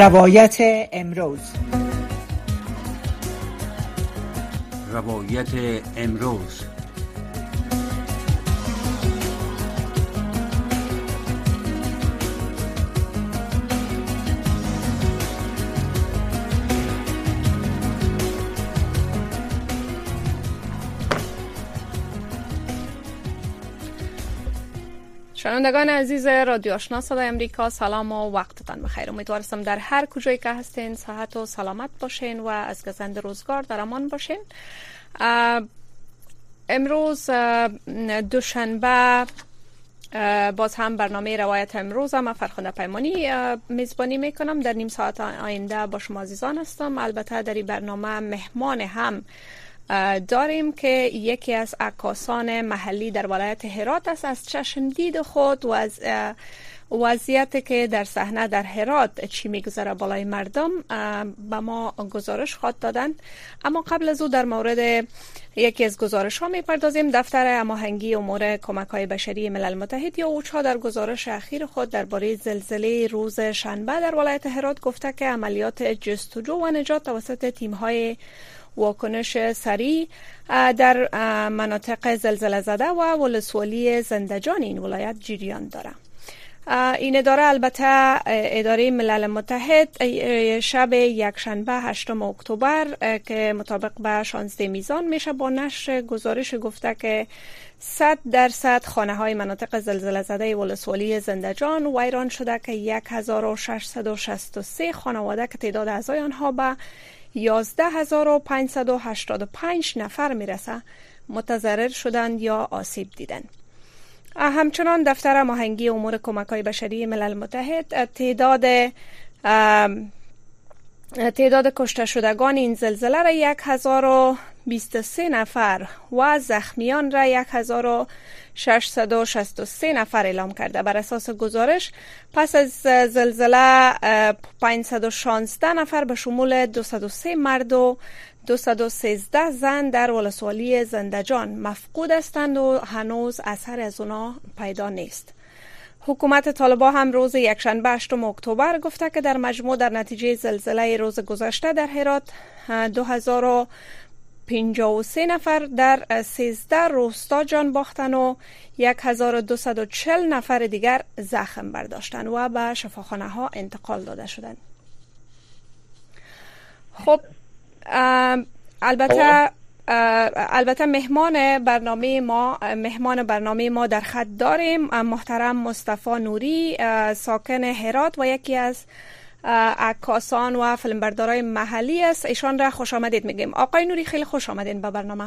روایت امروز. روایت امروز. شنوندگان عزیز رادیو آشنا صدای امریکا سلام و وقتتان بخیر. امیدوارم در هر کجایی که هستین صحت و سلامت باشین و از گزند روزگار در امان باشین امروز دوشنبه باز هم برنامه روایت امروز هم فرخنده پیمانی میزبانی می‌کنم. در نیم ساعت آینده با شما عزیزان هستم. البته در این برنامه مهمان هم داریم که یکی از عکاسان محلی در ولایت هرات است. از چشم دید خود و از وضعیت که در صحنه در هرات چی میگذره بالای مردم به ما گزارش خواد دادن اما قبل از او در مورد یکی از گزارش ها می‌پردازیم. دفتر اماهنگی امور کمک های بشری ملل متحد یا اوچا در گزارش اخیر خود درباره زلزله روز شنبه در ولایت هرات گفته که عملیات جستجو و نجات توسط تیم های واکنش سریع در مناطق زلزله زده و ولسوالی زندجان این ولایت جریان داره این اداره البته اداره ملل متحد شب یکشنبه هشتم اکتبر که مطابق به 16 میزان میشه با نشر گزارش گفته که 100 درصد خانه های مناطق زلزله زده ولسوالی زندجان ویران شده که 1663 خانواده که تعداد اعضای آنها به 11585 نفر می‌رسه متضرر شدند یا آسیب دیدند. همچنان دفتر ماهنگی امور کمک های بشری ملل متحد تعداد تعداد کشته شدگان این زلزله را 1023 نفر و زخمیان را 1663 نفر اعلام کرده. بر اساس گزارش پس از زلزله 516 نفر به شمول 203 مرد و 213 زن در ولسوالی زندجان مفقود هستند و هنوز اثر از اونا پیدا نیست حکومت طالبا هم روز یکشنبه 8 اکتبر گفته که در مجموع در نتیجه زلزله روز گذشته در هرات 2053 نفر در 13 روستا جان باختن و 1240 نفر دیگر زخم برداشتن و به شفاخانه ها انتقال داده شدند. خب البته البته مهمان برنامه ما مهمان برنامه ما در خط داریم محترم مصطفی نوری ساکن هرات و یکی از عکاسان و فیلمبردارای محلی است. ایشان را خوش آمدید میگیم. آقای نوری خیلی خوش آمدین به برنامه.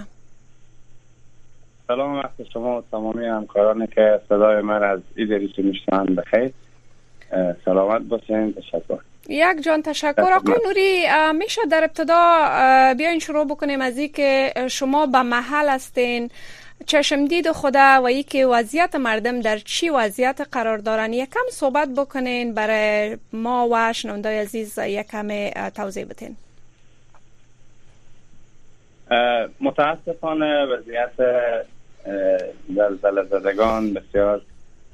سلام وقت شما و تمامی همکارانی که صدای من از ایدریسی میشنن بخیر. سلامت باشین. تشکر. یک جان تشکر. آقای نوری میشه در ابتدا بیاین شروع بکنیم از که شما به محل هستین. چشم دید خدا و که وضعیت مردم در چی وضعیت قرار دارن. یکم صحبت بکنین برای ما و شنوندای عزیز یکم توضیح بتین متاسفانه وضعیت زلزله زدگان بسیار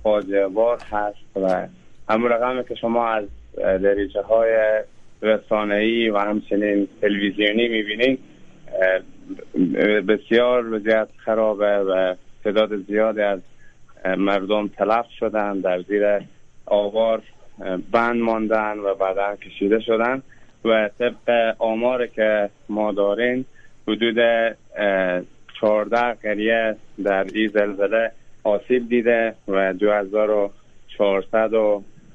فاجعه بار هست و همون رقمی که شما از دریچه های رسانه‌ای و همچنین تلویزیونی می‌بینید بسیار وضعیت خرابه و تعداد زیادی از مردم تلف شدن در زیر آوار بند ماندن و بعدا کشیده شدن و طبق آمار که ما داریم حدود 14 قریه در این زلزله آسیب دیده و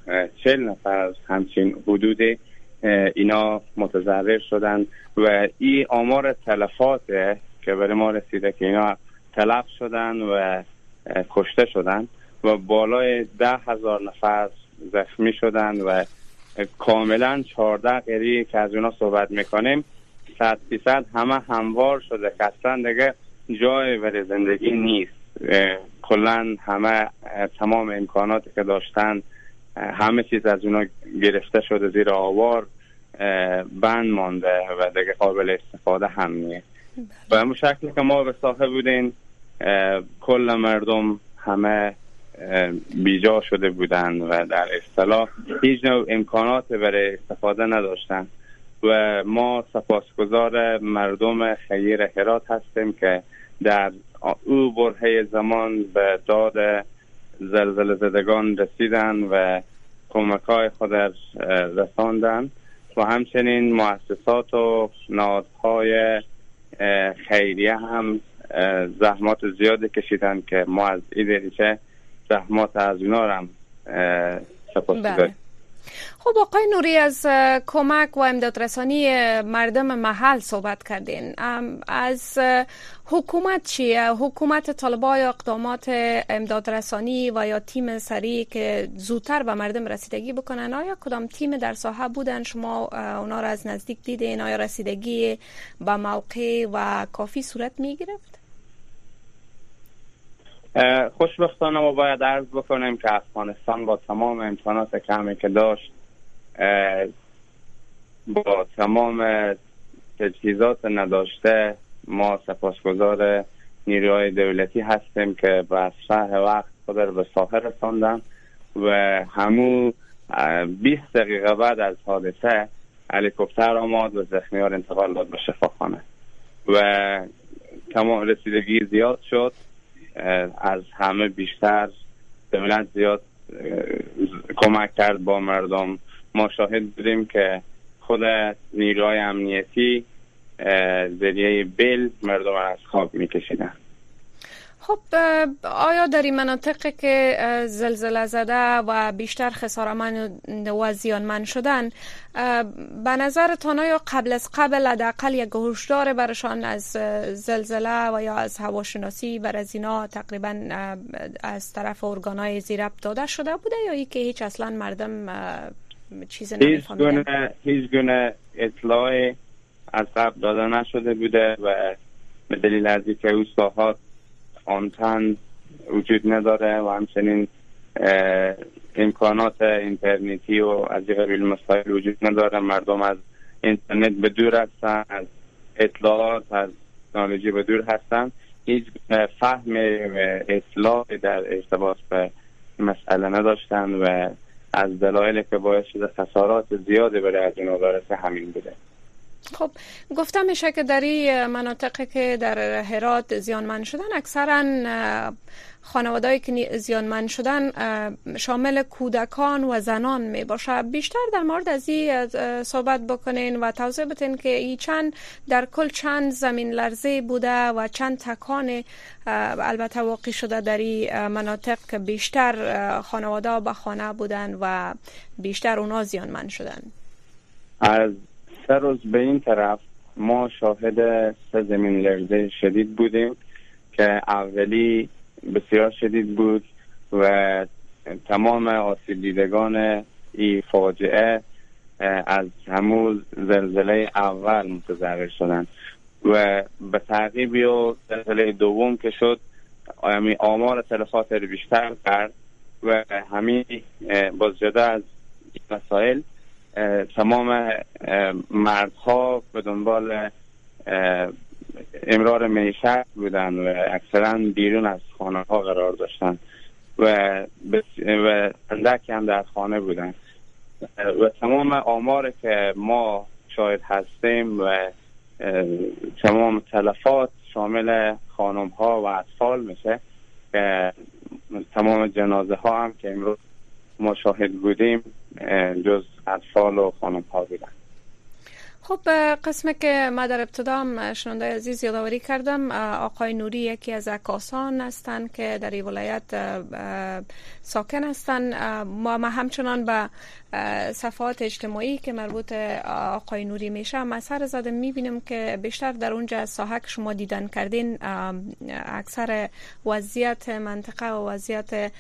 2440 نفر از همچین حدود اینا متضرر شدن و این آمار تلفات که برای ما رسیده که اینا تلف شدن و کشته شدن و بالای ده هزار نفر زخمی شدن و کاملا چهارده قری که از اونا صحبت می‌کنیم صد فیصد همه هموار شده که اصلا دیگه جای برای زندگی نیست. کلا همه تمام امکاناتی که داشتن همه چیز از اونا گرفته شده زیر آوار بند مانده و دیگه قابل استفاده هم نیست. و همون شکلی که ما به ساحه بودین کل مردم همه بیجا شده بودند و در اصطلاح هیچ نوع امکانات برای استفاده نداشتند و ما سپاسگزار مردم خیر هرات هستیم که در او برهه زمان به داد زلزله زدگان رسیدن و کمک های خود رساندن و همچنین مؤسسات و نهادهای خیریه هم زحمات زیادی کشیدن که ما از این زحمات از اونا هم سپاس بله. خب آقای نوری از کمک و امدادرسانی مردم محل صحبت کردین از حکومت چیه؟ حکومت طالبای اقدامات امدادرسانی و یا تیم سریع که زودتر به مردم رسیدگی بکنن آیا کدام تیم در ساحه بودن شما اونا را از نزدیک دیدین آیا رسیدگی به موقع و کافی صورت می گرفت؟ خوشبختانه ما باید عرض بکنیم که افغانستان با تمام امکانات کمی که داشت با تمام تجهیزات نداشته ما سپاسگزار نیروهای دولتی هستیم که به اسرع وقت خود به ساحل رساندن و همو 20 دقیقه بعد از حادثه هلیکوپتر آماد و زخمیار انتقال داد به شفاخانه و تمام رسیدگی زیاد شد. از همه بیشتر دولت زیاد کمک کرد با مردم. ما شاهد بودیم که خود نیروهای امنیتی ذریعه بل مردم از خواب میکشیدن خب آیا در این مناطق که زلزله زده و بیشتر خسارمند و زیانمند شدن به نظرتان آیا قبل از قبل حداقل یک هشدار برشان از زلزله و یا از هواشناسی بر از اینا تقریبا از طرف ارگانهای زیرب داده شده بوده یا ای که هیچ اصلا مردم چیز نمیفهمیدن؟ هیچ گونه اطلاع از قبل داده نشده بوده و به دلیل از که او آنتن وجود نداره و همچنین امکانات اینترنتی و از قبیل مسائل وجود نداره. مردم از اینترنت به دور هستن از اطلاعات از تکنولوژی به دور هستن. هیچ فهم و اطلاع در ارتباط به مسئله نداشتن و از دلایل که باعث شده خسارات زیاده برای از این همین بوده. خب گفتم میشه که در این مناطق که در هرات زیانمند شدن اکثرا خانوادهایی که زیانمند شدن شامل کودکان و زنان می باشه بیشتر در مورد از این صحبت بکنین و توضیح بتین که ای چند در کل چند زمین لرزه بوده و چند تکان البته واقع شده در این مناطق که بیشتر خانواده به خانه بودن و بیشتر اونا زیانمند شدن. از سه روز به این طرف ما شاهد سه زمین لرزه شدید بودیم که اولی بسیار شدید بود و تمام آسیب دیدگان این فاجعه از همون زلزله اول متضرر شدن و به تعقیبی و زلزله دوم که شد آمار تلفات بیشتر کرد و همین بازجده از مسائل تمام مردها به دنبال امرار میشت بودن و اکثرا بیرون از خانه ها قرار داشتن و و اندکی هم در خانه بودن. و تمام آمار که ما شاید هستیم و تمام تلفات شامل خانم ها و اطفال میشه که تمام جنازه ها هم که امروز ما شاهد بودیم جز اطفال و خانم ها بودن. خب قسمه که ما در ابتدا شنونده عزیز یادآوری کردم آقای نوری یکی از عکاسان هستند که در ولایت ساکن هستند ما همچنان به صفحات اجتماعی که مربوط آقای نوری میشه مسر زده می‌بینیم که بیشتر در اونجا ساحه که شما دیدن کردین. اکثر وضعیت منطقه و وضعیت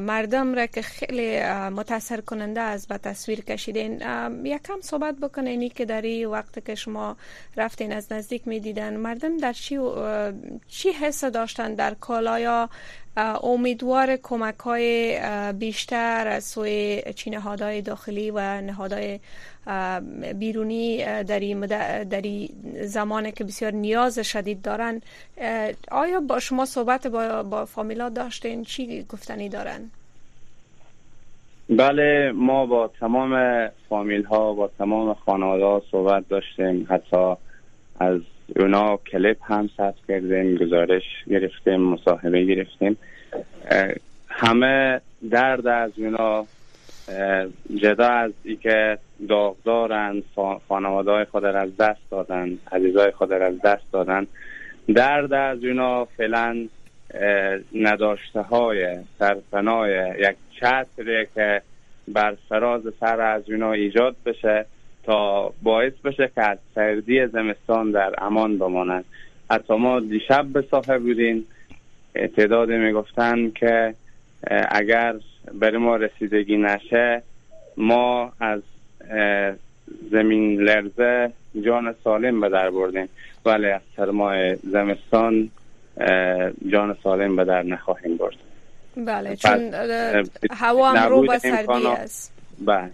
مردم را که خیلی متاثر کننده از به تصویر کشیدین. یکم صحبت بکنین که در داخلی وقتی که شما رفتین از نزدیک می‌دیدن مردم در چی چی حس داشتن؟ در کالا امیدوار کمک های بیشتر از سوی چی نهادهای داخلی و نهادهای بیرونی در در زمانی که بسیار نیاز شدید دارن آیا با شما صحبت با, با فامیلا داشتین چی گفتنی دارن؟ بله ما با تمام فامیل ها با تمام خانواده ها صحبت داشتیم حتی از اونا کلیپ هم ثبت کردیم گزارش گرفتیم مصاحبه گرفتیم. همه درد از اونا جدا از اینکه داغدارن خانواده خود از دست دادن عزیزای خود از دست دادن. درد از اونا فعلا نداشته های سرپنای یک چتری که بر فراز سر از اونا ایجاد بشه. تا باعث بشه که از سردی زمستان در امان بمانند حتی ما دیشب به صاحب بودیم. تعداد می‌گفتن که اگر برای ما رسیدگی نشه ما از زمین لرزه جان سالم به در بردیم. ولی از سرمای زمستان جان سالم به در نخواهیم برد. بله چون هوا هم رو با سردی است. بله.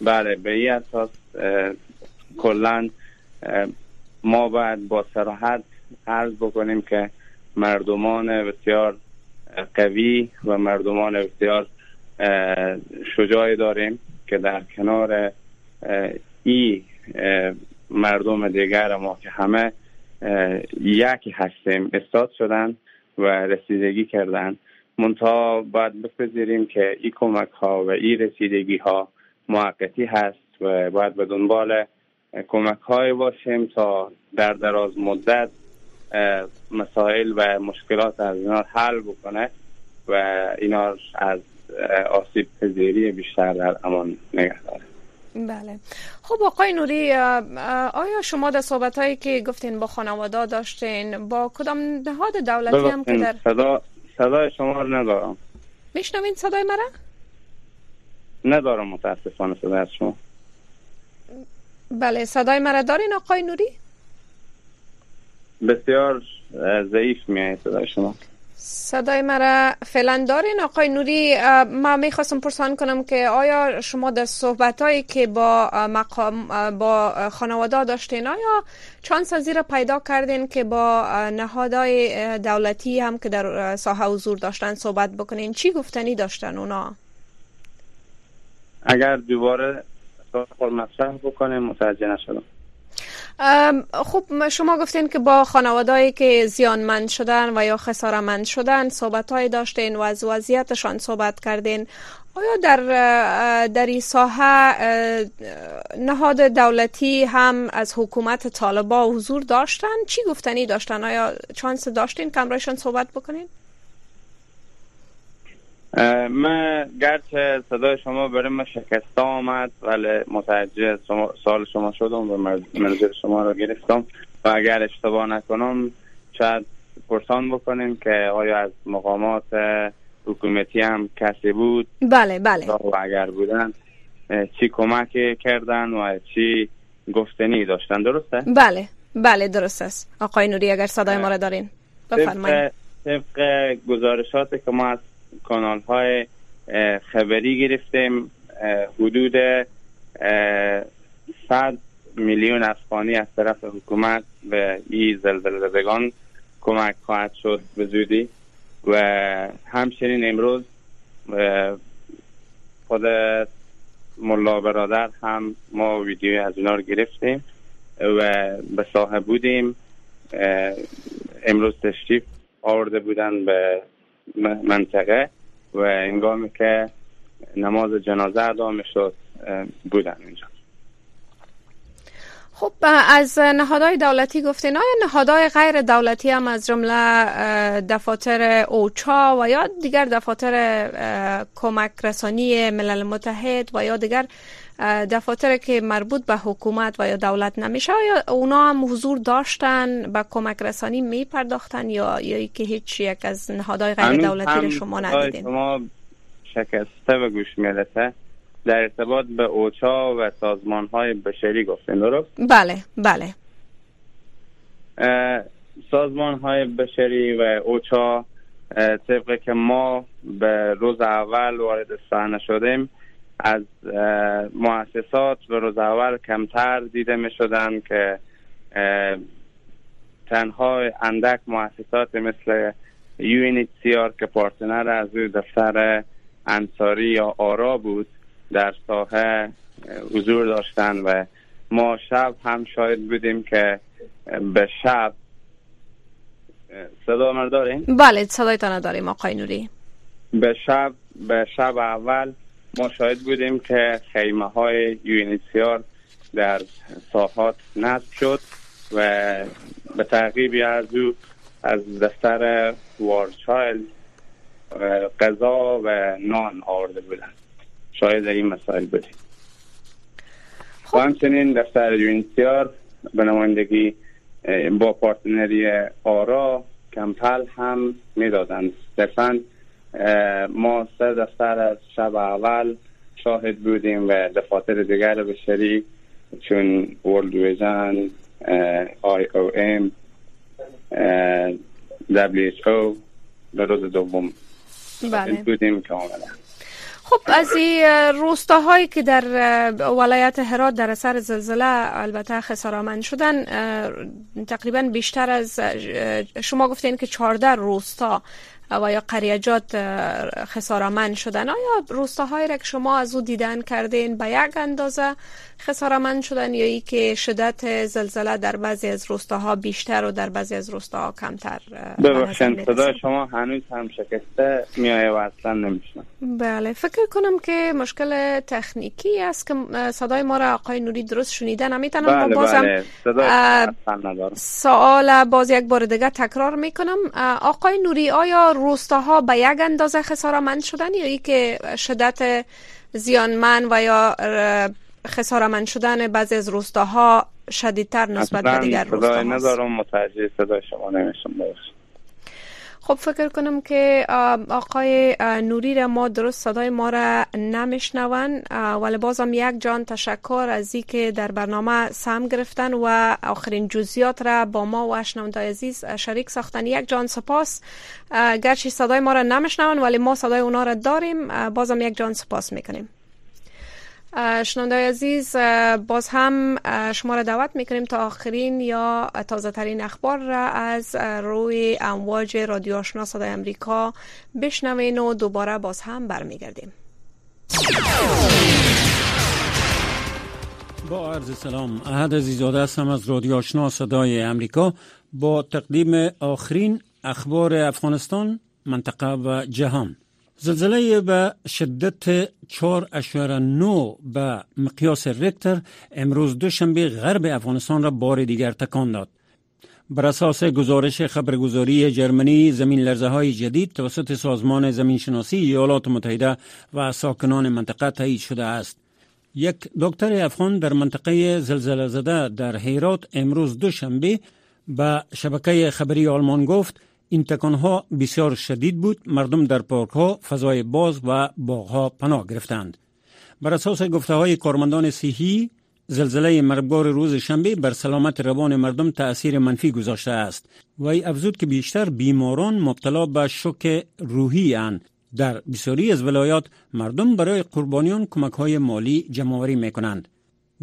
بله به این اساس کلا ما باید با سراحت عرض بکنیم که مردمان بسیار قوی و مردمان بسیار شجاعی داریم که در کنار ای مردم دیگر ما که همه یکی هستیم استاد شدن و رسیدگی کردن. منتها باید بپذیریم که این کمک ها و این رسیدگی ها موقتی هست. و باید به دنبال کمک های باشیم تا در دراز مدت مسائل و مشکلات از اینا حل بکنه و اینا از آسیب پذیری بیشتر در امان نگه داره بله. خب آقای نوری آیا شما در صحبت هایی که گفتین با خانواده داشتین با کدام نهاد دولتی هم که در صدا صدای شما رو ندارم. میشنوین صدای مرا؟ ندارم متاسفانه صدای شما. بله صدای مرا دارین آقای نوری؟ بسیار ضعیف میاد صدای شما. صدای مرا فعلا دارین آقای نوری؟ ما می‌خواستم پرسان کنم که آیا شما در صحبت هایی که با مقام با خانواده داشتین آیا چانس از را پیدا کردین که با نهادهای دولتی هم که در ساحه حضور داشتن صحبت بکنین؟ چی گفتنی داشتن اونا؟ اگر دوباره سوال مطرح بکنیم متوجه نشدم. خب شما گفتین که با خانوادهایی که زیانمند شدن و یا خسارمند شدن صحبت های داشتین و از وضعیتشان صحبت کردین. آیا در در این ساحه نهاد دولتی هم از حکومت طالبا حضور داشتن؟ چی گفتنی داشتن؟ آیا چانس داشتین کمرایشان صحبت بکنین؟ من گرچه صدای شما برای من شکسته آمد ولی متوجه سال شما شدم و منظر شما رو گرفتم و اگر اشتباه نکنم شاید پرسان بکنیم که آیا از مقامات حکومتی هم کسی بود؟ بله بله. و اگر بودن چی کمک کردن و چی گفتنی داشتن؟ درسته؟ بله بله درست است. آقای نوری اگر صدای ما را دارین بفرمایید. طبق گزارشات که ما از کانال های خبری گرفتیم حدود 100 میلیون افغانی از طرف حکومت به این زلزله زدگان کمک خواهد شد به زودی. و همچنین امروز خود ملا برادر هم ما ویدیو از اونا رو گرفتیم و به صاحب بودیم. امروز تشریف آورده بودن به منطقه و انگامی که نماز جنازه ادا شد بودن اینجا. خب از نهادهای دولتی گفتین آیا نهادهای غیر دولتی هم از جمله دفاتر اوچا و یا دیگر دفاتر کمک رسانی ملل متحد و یا دیگر دفاتر که مربوط به حکومت و یا دولت نمیشه یا اونا هم حضور داشتن به کمک رسانی می پرداختن یا یا که هیچ یک از نهادهای غیر دولتی رو شما ندیدین؟ شما شکسته و گوش میلته در ارتباط به اوچا و سازمان های بشری گفتین درست؟ بله بله. سازمان های بشری و اوچا طبقه که ما به روز اول وارد صحنه شدیم از مؤسسات به روز اول کمتر دیده می شدن که تنها اندک مؤسسات مثل UNHCR که پارتنر از دفتر انصاری یا آرا بود در ساحه حضور داشتن و ما شب هم شاید بودیم که به شب صدا من داریم؟ بله صدایتان داریم آقای نوری به شب به شب اول ما شاهد بودیم که خیمه های یونیسیار در ساحات نصب شد و به تعقیبی از او از دفتر وارچایل غذا و نان آورده بودن شاید این مسائل بودیم. خب. و همچنین دفتر یونیسیار به نمایندگی با پارتنری آرا کمپل هم می‌دادند. صرفا ما سه دفتر از شب اول شاهد بودیم و دفاتر دیگر بشری چون World Vision IOM دبلیو او در روز دوم بله. بودیم که خب از این روستاهایی که در ولایت هرات در اثر زلزله البته خساره‌مند شدن تقریبا بیشتر از شما گفتین که 14 روستا و یا قریجات خسارمند شدن. آیا روستاهایی را که شما از او دیدن کردین به یک اندازه خسارمند شدن یا ای که شدت زلزله در بعضی از روستاها بیشتر و در بعضی از روستاها کمتر ببخشید صدای شما هنوز هم شکسته میایه و اصلا نمیشنم. بله فکر کنم که مشکل تکنیکی است که صدای ما را آقای نوری درست شنیدن. نمی‌تونم بله بازم بله. سوال باز یک بار دیگه تکرار می‌کنم. آقای نوری آیا روستاها به یک اندازه خسارمند شدن یا ای که شدت زیانمن و یا خسارمند شدن بعضی از روستاها شدیدتر نسبت به دیگر روستاها ندارم متوجه صدای شما نمیشم خب فکر کنم که آقای نوری را ما درست صدای ما را نمیشنون. ولی بازم یک جان تشکر از که در برنامه سم گرفتن و آخرین جزیات را با ما و اشنونده عزیز شریک ساختن. یک جان سپاس. گرچه صدای ما را نمیشنون ولی ما صدای اونا را داریم. بازم یک جان سپاس می‌کنیم. شنونده عزیز باز هم شما را دعوت می‌کنیم تا آخرین یا تازه ترین اخبار را از روی امواج رادیو آشنا صدای امریکا بشنوین و دوباره باز هم برمیگردیم. با عرض سلام احد عزیزاده هستم از رادیو آشنا صدای امریکا. با تقدیم آخرین اخبار افغانستان منطقه و جهان. زلزله به شدت 4.9 به مقیاس رکتر امروز دوشنبه غرب افغانستان را بار دیگر تکان داد. بر اساس گزارش خبرگزاری جرمنی زمین لرزه های جدید توسط سازمان زمین شناسی ایالات متحده و ساکنان منطقه تایید شده است. یک دکتر افغان در منطقه زلزله زده در هیرات امروز دوشنبه به شبکه خبری آلمان گفت این ها بسیار شدید بود. مردم در پارک ها فضای باز و باغ ها پناه گرفتند. بر اساس گفته های کارمندان صحی زلزله مرگبار روز شنبه بر سلامت روان مردم تأثیر منفی گذاشته است. و ای افزود که بیشتر بیماران مبتلا به شوک روحی اند. در بسیاری از ولایات مردم برای قربانیان کمک های مالی جمعآوری می کنند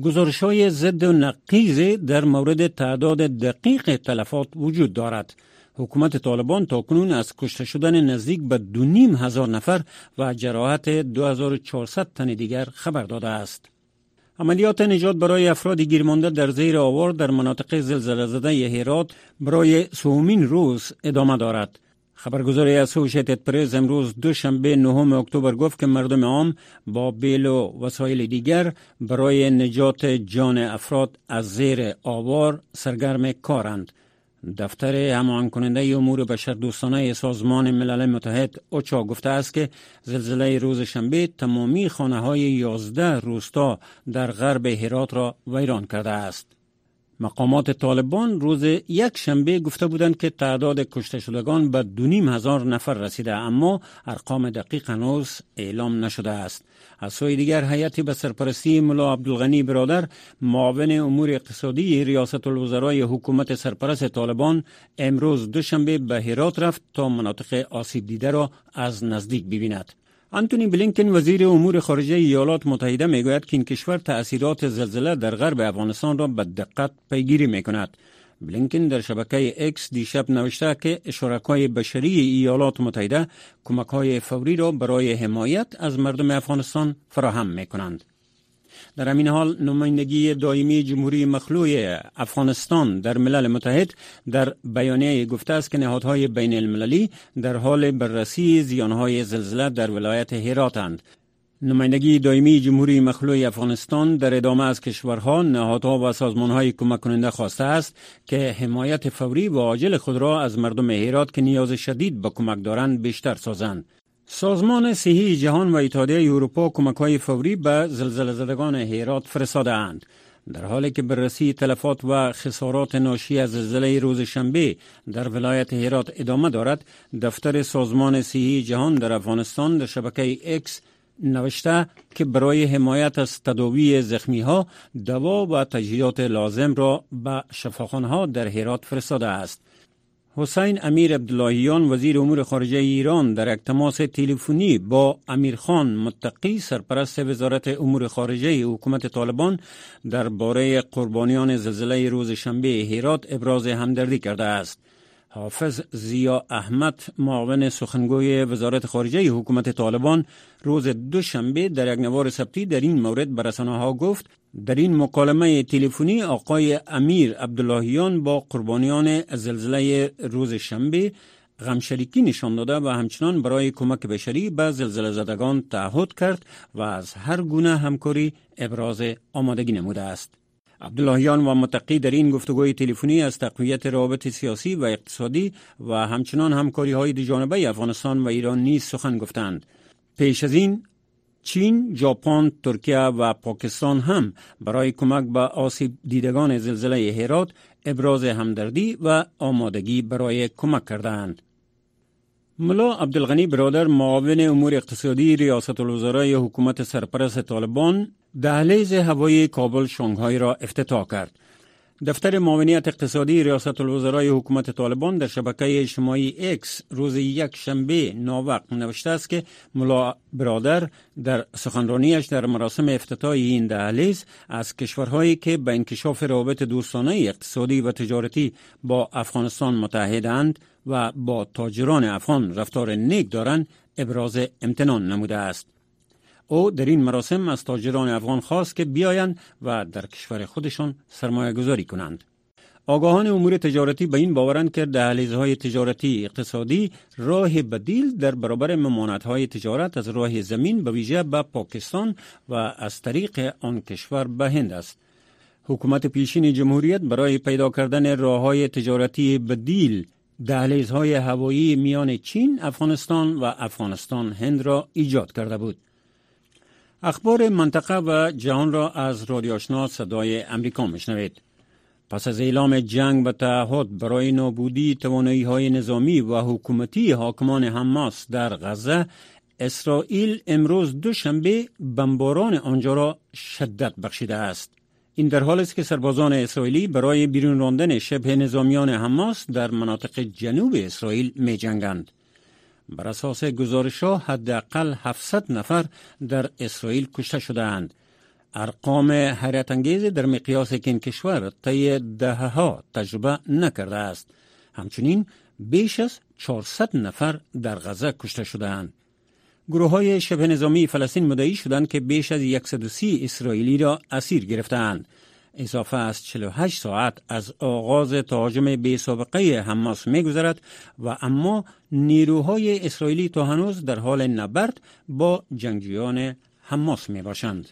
گزارش های ضد و نقیز در مورد تعداد دقیق تلفات وجود دارد. حکومت طالبان تا کنون از کشته شدن نزدیک به دو نیم هزار نفر و جراحت 2400 تن دیگر خبر داده است. عملیات نجات برای افراد گیرمانده در زیر آوار در مناطق زلزله زده هرات برای سومین روز ادامه دارد. خبرگزاری اسوشیتد پرز امروز دوشنبه نهم اکتبر گفت که مردم عام با بیل و وسایل دیگر برای نجات جان افراد از زیر آوار سرگرم کارند. دفتر همان کننده امور بشر دوستانه سازمان ملل متحد اوچا گفته است که زلزله روز شنبه تمامی خانه های 11 روستا در غرب هرات را ویران کرده است. مقامات طالبان روز یک شنبه گفته بودند که تعداد کشته شدگان به دونیم هزار نفر رسیده اما ارقام دقیق هنوز اعلام نشده است. از سوی دیگر هیئتی به سرپرستی ملا عبدالغنی برادر معاون امور اقتصادی ریاست الوزرای حکومت سرپرست طالبان امروز دوشنبه به هرات رفت تا مناطق آسیب دیده را از نزدیک ببیند. انتونی بلینکن وزیر امور خارجه ایالات متحده می‌گوید که این کشور تأثیرات زلزله در غرب افغانستان را به دقت پیگیری می کند. بلینکن در شبکه اکس دیشب نوشته که شرکای بشری ایالات متحده کمک های فوری را برای حمایت از مردم افغانستان فراهم می کنند. در همین حال نمایندگی دائمی جمهوری مخلوع افغانستان در ملل متحد در بیانیه گفته است که نهادهای بین المللی در حال بررسی زیانهای زلزله در ولایت هراتند نمایندگی دائمی جمهوری مخلوع افغانستان در ادامه از کشورها، نهادها و سازمانهای کمک کننده خواسته است که حمایت فوری و عاجل خود را از مردم هرات که نیاز شدید به کمک دارند بیشتر سازند. سازمان صحی جهان و اتحادیه اروپا کمک های فوری به زلزله زدگان هرات فرستاده اند. در حالی که بررسی تلفات و خسارات ناشی از زلزله روز شنبه در ولایت هرات ادامه دارد دفتر سازمان صحی جهان در افغانستان در شبکه اکس نوشته که برای حمایت از تداوی زخمی ها دوا و تجهیزات لازم را به شفاخانه ها در هرات فرستاده است حسین امیر عبداللهیان وزیر امور خارجه ایران در یک تماس تلفنی با امیرخان متقی سرپرست وزارت امور خارجه حکومت طالبان درباره قربانیان زلزله روز شنبه هرات ابراز همدردی کرده است. حافظ زیا احمد معاون سخنگوی وزارت خارجه حکومت طالبان روز دوشنبه در یک نوار ثبتی در این مورد به ها گفت در این مکالمه تلفنی آقای امیر عبداللهیان با قربانیان زلزله روز شنبه غمشریکی نشان داده و همچنان برای کمک بشری به زلزله زدگان تعهد کرد و از هر گونه همکاری ابراز آمادگی نموده است. عبداللهیان و متقی در این گفتگوی تلفنی از تقویت روابط سیاسی و اقتصادی و همچنان همکاری های جانبه افغانستان و ایران نیز سخن گفتند. پیش از این چین، ژاپن، ترکیه و پاکستان هم برای کمک به آسیب دیدگان زلزله هرات ابراز همدردی و آمادگی برای کمک کردند. ملا عبدالغنی برادر معاون امور اقتصادی ریاست الوزرای حکومت سرپرست طالبان دهلیز هوایی کابل شانگهای را افتتاح کرد. دفتر معاونیت اقتصادی ریاست الوزرای حکومت طالبان در شبکه اجتماعی X روز یک شنبه ناوقت نوشته است که ملا برادر در سخنرانیش در مراسم افتتاح این دهلیز از کشورهایی که به انکشاف روابط دوستانه اقتصادی و تجارتی با افغانستان متعهدند و با تاجران افغان رفتار نیک دارند ابراز امتنان نموده است. او در این مراسم از تاجران افغان خواست که بیایند و در کشور خودشان سرمایه گذاری کنند. آگاهان امور تجارتی به این باورند که دهلیزهای تجارتی اقتصادی راه بدیل در برابر های تجارت از راه زمین به ویژه به پاکستان و از طریق آن کشور به هند است. حکومت پیشین جمهوریت برای پیدا کردن راه های تجارتی بدیل دهلیزهای هوایی میان چین، افغانستان و افغانستان هند را ایجاد کرده بود. اخبار منطقه و جهان را از رادیو آشنا صدای امریکا میشنوید. پس از اعلام جنگ و تعهد برای نابودی توانایی های نظامی و حکومتی حاکمان حماس در غزه اسرائیل امروز دوشنبه بمباران آنجا را شدت بخشیده است. این در حال است که سربازان اسرائیلی برای بیرون راندن شبه نظامیان حماس در مناطق جنوب اسرائیل می جنگند. بر اساس گزارش ها حداقل 700 نفر در اسرائیل کشته شدهاند. ارقام حیرت انگیز در مقیاس که این کشور طی دهه ها تجربه نکرده است. همچنین بیش از 400 نفر در غزه کشته شدهاند. گروه های شبه نظامی فلسطین مدعی شدند که بیش از 130 اسرائیلی را اسیر گرفتند. اضافه از 48 ساعت از آغاز تهاجم بی سابقه حماس می گذرد و اما نیروهای اسرائیلی تا هنوز در حال نبرد با جنگجویان حماس می باشند.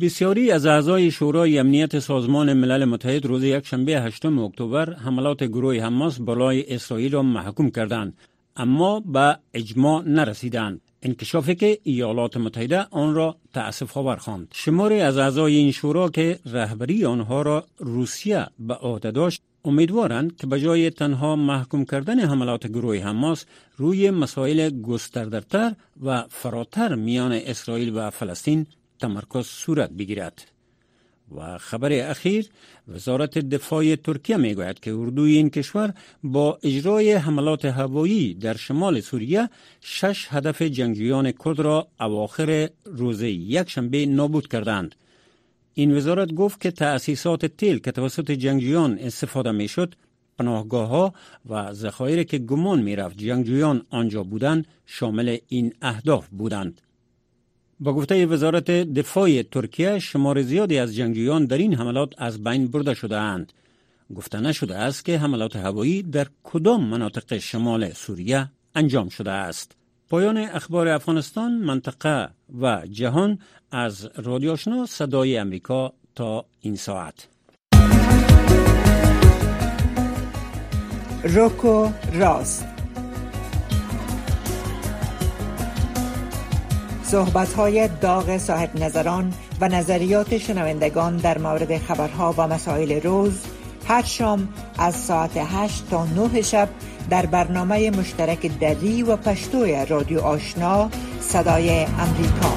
بسیاری از اعضای شورای امنیت سازمان ملل متحد روز یکشنبه 8 اکتبر حملات گروه حماس بالای اسرائیل را محکوم کردند اما به اجماع نرسیدند انکشافی که ایالات متحده آن را تأسف آور خواند شماری از اعضای این شورا که رهبری آنها را روسیه به عهده داشت امیدوارند که به جای تنها محکوم کردن حملات گروه حماس روی مسائل گستردهتر و فراتر میان اسرائیل و فلسطین تمرکز صورت بگیرد. و خبر اخیر وزارت دفاع ترکیه می گوید که اردوی این کشور با اجرای حملات هوایی در شمال سوریه شش هدف جنگجویان کرد را اواخر روز یکشنبه نابود کردند. این وزارت گفت که تأسیسات تیل که توسط جنگجویان استفاده می شد پناهگاه ها و ذخایر که گمان می رفت جنگجویان آنجا بودند شامل این اهداف بودند. با گفته وزارت دفاع ترکیه شمار زیادی از جنگجویان در این حملات از بین برده شده اند. گفته نشده است که حملات هوایی در کدام مناطق شمال سوریه انجام شده است. پایان اخبار افغانستان، منطقه و جهان از رادیو آشنا صدای امریکا تا این ساعت. روکو راست صحبت های داغ صاحب نظران و نظریات شنوندگان در مورد خبرها و مسائل روز هر شام از ساعت 8 تا 9 شب در برنامه مشترک دری و پشتوی رادیو آشنا صدای امریکا.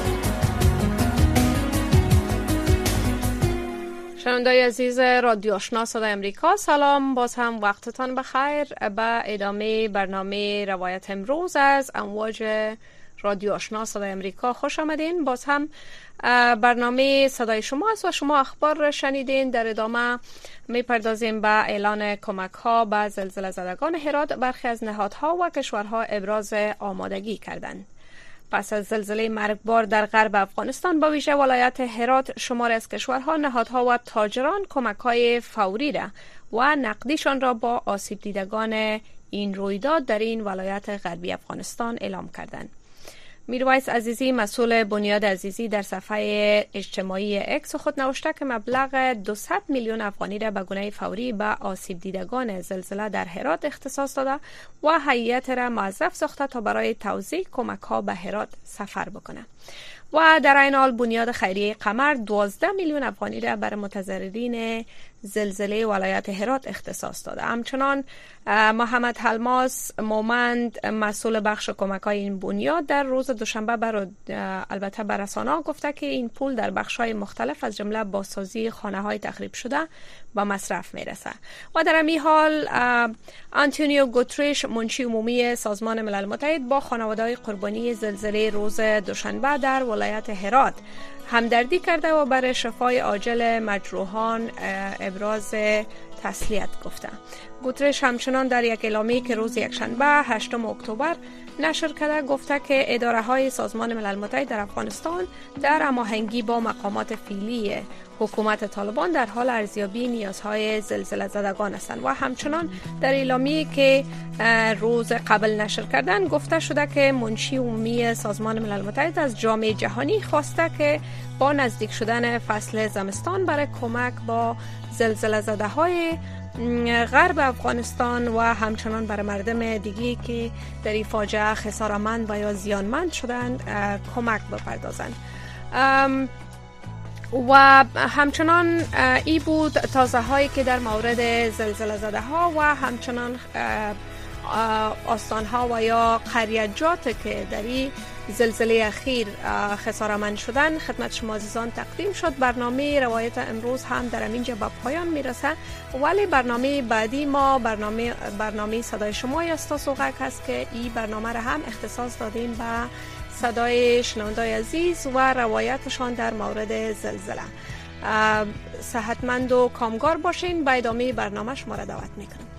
شنوندای عزیز رادیو آشنا صدای امریکا. سلام. باز هم وقتتان بخیر. به ادامه برنامه روایت امروز از امواج رادیو آشنا صدای امریکا. خوش آمدین. باز هم برنامه صدای شما است و شما اخبار شنیدین. در ادامه می‌پردازیم به اعلان کمک ها به زلزله زدگان هرات. برخی از نهادها و کشورها ابراز آمادگی کردند. پس از زلزله مرگبار در غرب افغانستان با ویژه ولایت هرات شمار از کشورها نهادها و تاجران کمک های فوری را و نقدیشان را با آسیب دیدگان این رویداد در این ولایت غربی افغانستان اعلام کردند. میرویس عزیزی مسئول بنیاد عزیزی در صفحه اجتماعی اکس خود نوشته که مبلغ 200 میلیون افغانی را به گونه فوری به آسیب دیدگان زلزله در هرات اختصاص داده و هیئت را موظف ساخته تا برای توزیع کمک ها به هرات سفر بکنه. و در این حال بنیاد خیریه قمر 12 میلیون افغانی را برای متضررین زلزله ولایت هرات اختصاص داده. همچنان محمد حلماس مومند مسئول بخش کمک های این بنیاد در روز دوشنبه بر البته برسانا گفته که این پول در بخش های مختلف از جمله بازسازی خانه های تخریب شده با مصرف می‌رسه. و در این حال آنتونیو گوتریش منشی عمومی سازمان ملل متحد با خانواده های قربانی زلزله روز دوشنبه در ولایت هرات همدردی کرده و برای شفای عاجل مجروحان ابراز تسلیت گفته. گوترش همچنان در یک اعلامی که روز یکشنبه 8 اکتبر نشر کرده گفته که اداره های سازمان ملل متحد در افغانستان در هماهنگی با مقامات فیلی حکومت طالبان در حال ارزیابی نیازهای زلزله زدگان هستند. و همچنان در اعلامی که روز قبل نشر کردن گفته شده که منشی عمومی سازمان ملل متحد از جامعه جهانی خواسته که با نزدیک شدن فصل زمستان برای کمک با زلزله زده های غرب افغانستان و همچنان برای مردم دیگی که در این فاجعه خسارمند و یا زیانمند شدند کمک بپردازند. و همچنان ای بود تازه هایی که در مورد زلزله زده ها و همچنان آستان ها و یا قریجات که در این زلزله اخیر خسارمند شدن. خدمت شما عزیزان تقدیم شد. برنامه روایت امروز هم در اینجا به پایان می‌رسه. ولی برنامه بعدی ما برنامه برنامه صدای شما است سوغک هست که این برنامه را هم اختصاص دادیم به صدای شنوندای عزیز و روایتشان در مورد زلزله. صحتمند و کامگار باشین. به ادامه برنامه شما را دعوت می‌کنم.